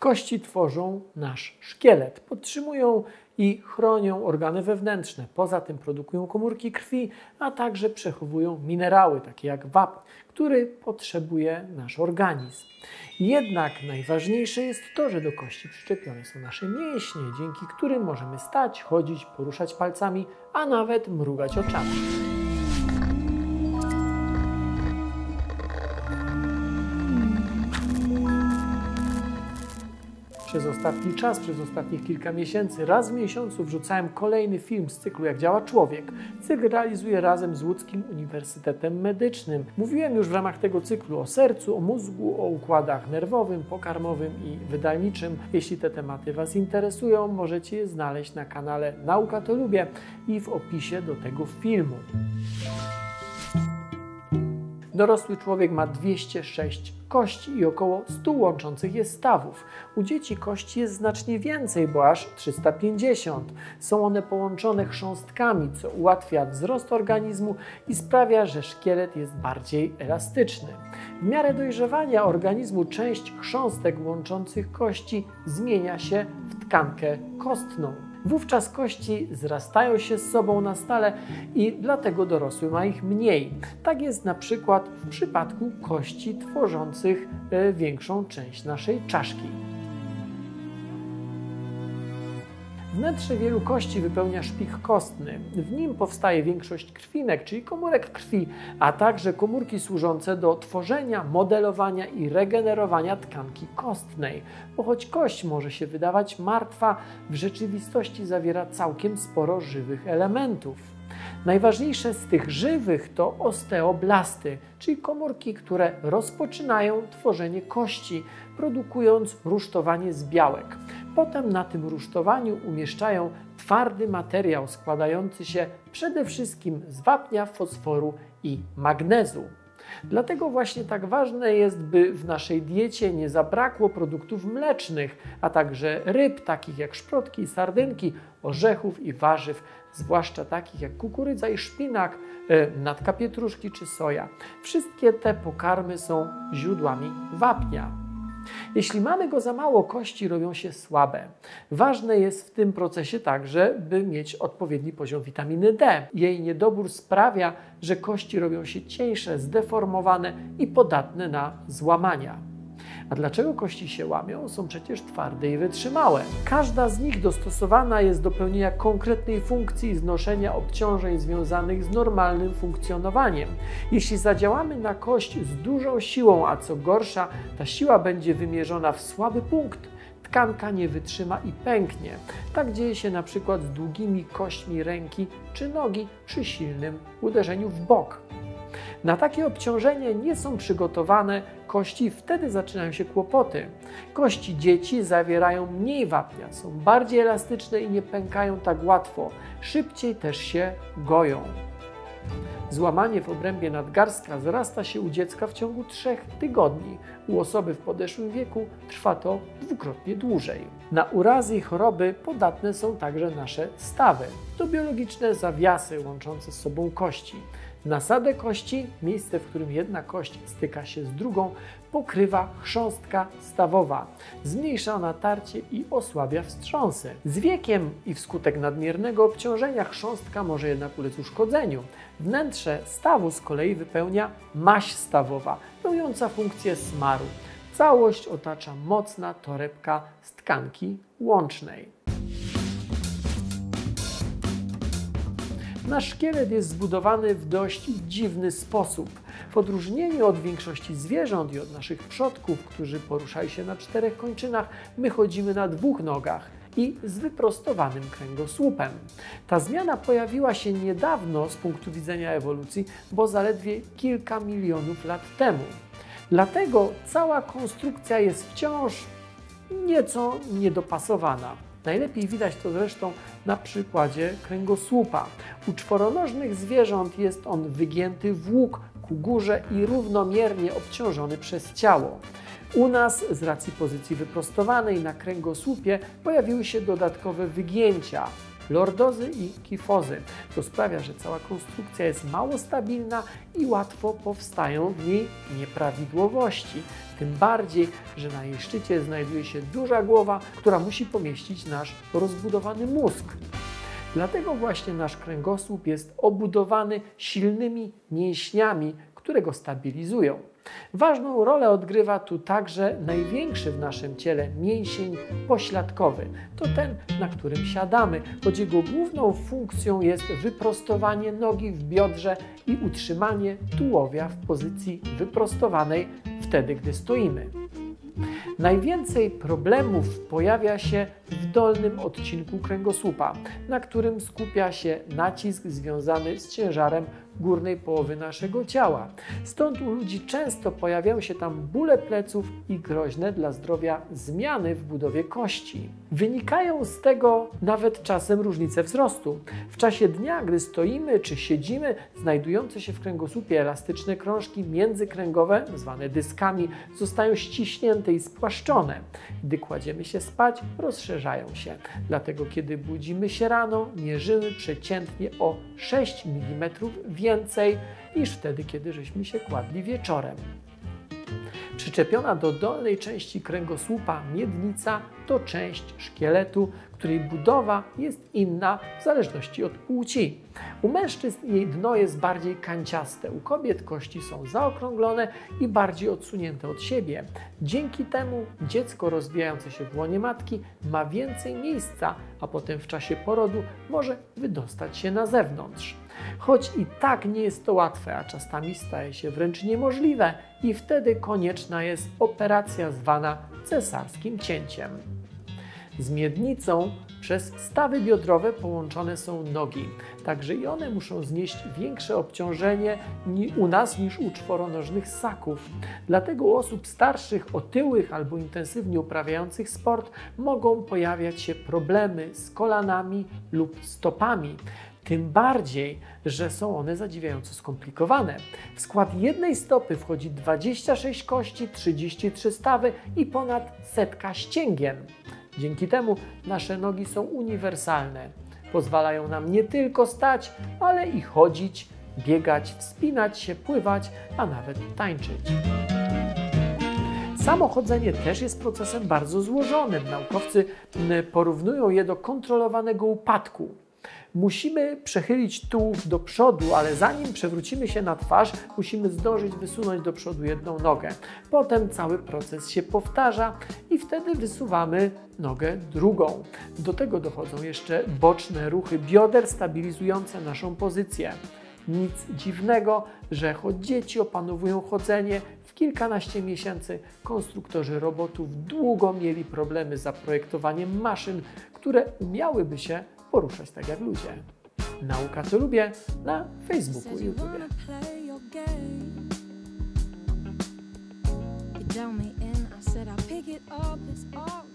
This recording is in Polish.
Kości tworzą nasz szkielet, podtrzymują i chronią organy wewnętrzne. Poza tym produkują komórki krwi, a także przechowują minerały, takie jak wapń, który potrzebuje nasz organizm. Jednak najważniejsze jest to, że do kości przyczepione są nasze mięśnie, dzięki którym możemy stać, chodzić, poruszać palcami, a nawet mrugać oczami. Przez ostatni czas, przez ostatnich kilka miesięcy, raz w miesiącu wrzucałem kolejny film z cyklu Jak działa człowiek. Cykl realizuję razem z Łódzkim Uniwersytetem Medycznym. Mówiłem już w ramach tego cyklu o sercu, o mózgu, o układach nerwowym, pokarmowym i wydalniczym. Jeśli te tematy Was interesują, możecie je znaleźć na kanale Nauka to Lubię i w opisie do tego filmu. Dorosły człowiek ma 206 kości i około 100 łączących je stawów. U dzieci kości jest znacznie więcej, bo aż 350. Są one połączone chrząstkami, co ułatwia wzrost organizmu i sprawia, że szkielet jest bardziej elastyczny. W miarę dojrzewania organizmu część chrząstek łączących kości zmienia się w tkankę kostną. Wówczas kości zrastają się z sobą na stale i dlatego dorosły ma ich mniej. Tak jest na przykład w przypadku kości tworzących e, większą część naszej czaszki. Wnętrze wielu kości wypełnia szpik kostny. W nim powstaje większość krwinek, czyli komórek krwi, a także komórki służące do tworzenia, modelowania i regenerowania tkanki kostnej. Bo choć kość może się wydawać martwa, w rzeczywistości zawiera całkiem sporo żywych elementów. Najważniejsze z tych żywych to osteoblasty, czyli komórki, które rozpoczynają tworzenie kości, produkując rusztowanie z białek. Potem na tym rusztowaniu umieszczają twardy materiał składający się przede wszystkim z wapnia, fosforu i magnezu. Dlatego właśnie tak ważne jest, by w naszej diecie nie zabrakło produktów mlecznych, a także ryb takich jak szprotki sardynki, orzechów i warzyw, zwłaszcza takich jak kukurydza i szpinak, e, natka pietruszki czy soja. Wszystkie te pokarmy są źródłami wapnia. Jeśli mamy go za mało, kości robią się słabe. Ważne jest w tym procesie także, by mieć odpowiedni poziom witaminy D. Jej niedobór sprawia, że kości robią się cieńsze, zdeformowane i podatne na złamania. A dlaczego kości się łamią? Są przecież twarde i wytrzymałe. Każda z nich dostosowana jest do pełnienia konkretnej funkcji i znoszenia obciążeń związanych z normalnym funkcjonowaniem. Jeśli zadziałamy na kość z dużą siłą, a co gorsza, ta siła będzie wymierzona w słaby punkt, tkanka nie wytrzyma i pęknie. Tak dzieje się na przykład z długimi kośćmi ręki czy nogi przy silnym uderzeniu w bok. Na takie obciążenie nie są przygotowane kości wtedy zaczynają się kłopoty. Kości dzieci zawierają mniej wapnia, są bardziej elastyczne i nie pękają tak łatwo. Szybciej też się goją. Złamanie w obrębie nadgarstka zrasta się u dziecka w ciągu 3 tygodni. U osoby w podeszłym wieku trwa to dwukrotnie dłużej. Na urazy i choroby podatne są także nasze stawy. To biologiczne zawiasy łączące z sobą kości. Nasadę kości, miejsce, w którym jedna kość styka się z drugą, pokrywa chrząstka stawowa. Zmniejsza natarcie i osłabia wstrząsy. Z wiekiem i wskutek nadmiernego obciążenia chrząstka może jednak ulec uszkodzeniu. Wnętrze stawu z kolei wypełnia maść stawowa, pełniąca funkcję smaru. Całość otacza mocna torebka z tkanki łącznej. Nasz szkielet jest zbudowany w dość dziwny sposób. W odróżnieniu od większości zwierząt i od naszych przodków, którzy poruszali się na czterech kończynach, my chodzimy na dwóch nogach i z wyprostowanym kręgosłupem. Ta zmiana pojawiła się niedawno z punktu widzenia ewolucji, bo zaledwie kilka milionów lat temu. Dlatego cała konstrukcja jest wciąż nieco niedopasowana. Najlepiej widać to zresztą na przykładzie kręgosłupa. U czworonożnych zwierząt jest on wygięty w łuk ku górze i równomiernie obciążony przez ciało. U nas z racji pozycji wyprostowanej na kręgosłupie pojawiły się dodatkowe wygięcia. Lordozy i kifozy. To sprawia, że cała konstrukcja jest mało stabilna i łatwo powstają w niej nieprawidłowości. Tym bardziej, że na jej szczycie znajduje się duża głowa, która musi pomieścić nasz rozbudowany mózg. Dlatego właśnie nasz kręgosłup jest obudowany silnymi mięśniami, które go stabilizują. Ważną rolę odgrywa tu także największy w naszym ciele mięsień pośladkowy. To ten, na którym siadamy, choć jego główną funkcją jest wyprostowanie nogi w biodrze i utrzymanie tułowia w pozycji wyprostowanej wtedy, gdy stoimy. Najwięcej problemów pojawia się w dolnym odcinku kręgosłupa, na którym skupia się nacisk związany z ciężarem górnej połowy naszego ciała. Stąd u ludzi często pojawiają się tam bóle pleców i groźne dla zdrowia zmiany w budowie kości. Wynikają z tego nawet czasem różnice wzrostu. W czasie dnia, gdy stoimy czy siedzimy, znajdujące się w kręgosłupie elastyczne krążki międzykręgowe, zwane dyskami, zostają ściśnięte i spłaszczone. Gdy kładziemy się spać, rozszerzają się. Dlatego, kiedy budzimy się rano, mierzymy przeciętnie o 6 mm więcej więcej niż wtedy, kiedy żeśmy się kładli wieczorem. Przyczepiona do dolnej części kręgosłupa miednica to część szkieletu, której budowa jest inna w zależności od płci. U mężczyzn jej dno jest bardziej kanciaste, u kobiet kości są zaokrąglone i bardziej odsunięte od siebie. Dzięki temu dziecko rozwijające się w łonie matki ma więcej miejsca, a potem w czasie porodu może wydostać się na zewnątrz. Choć i tak nie jest to łatwe, a czasami staje się wręcz niemożliwe i wtedy konieczna jest operacja zwana cesarskim cięciem. Z miednicą przez stawy biodrowe połączone są nogi, także i one muszą znieść większe obciążenie u nas niż u czworonożnych ssaków. Dlatego u osób starszych, otyłych albo intensywnie uprawiających sport mogą pojawiać się problemy z kolanami lub stopami. Tym bardziej, że są one zadziwiająco skomplikowane. W skład jednej stopy wchodzi 26 kości, 33 stawy i ponad setka ścięgien. Dzięki temu nasze nogi są uniwersalne. Pozwalają nam nie tylko stać, ale i chodzić, biegać, wspinać się, pływać, a nawet tańczyć. Samochodzenie też jest procesem bardzo złożonym. Naukowcy porównują je do kontrolowanego upadku. Musimy przechylić tułów do przodu, ale zanim przewrócimy się na twarz, musimy zdążyć wysunąć do przodu jedną nogę. Potem cały proces się powtarza i wtedy wysuwamy nogę drugą. Do tego dochodzą jeszcze boczne ruchy bioder stabilizujące naszą pozycję. Nic dziwnego, że dzieci opanowują chodzenie, w kilkanaście miesięcy konstruktorzy robotów długo mieli problemy z zaprojektowaniem maszyn, które umiałyby się poruszać tak jak ludzie. Nauka co lubię na Facebooku i YouTube. You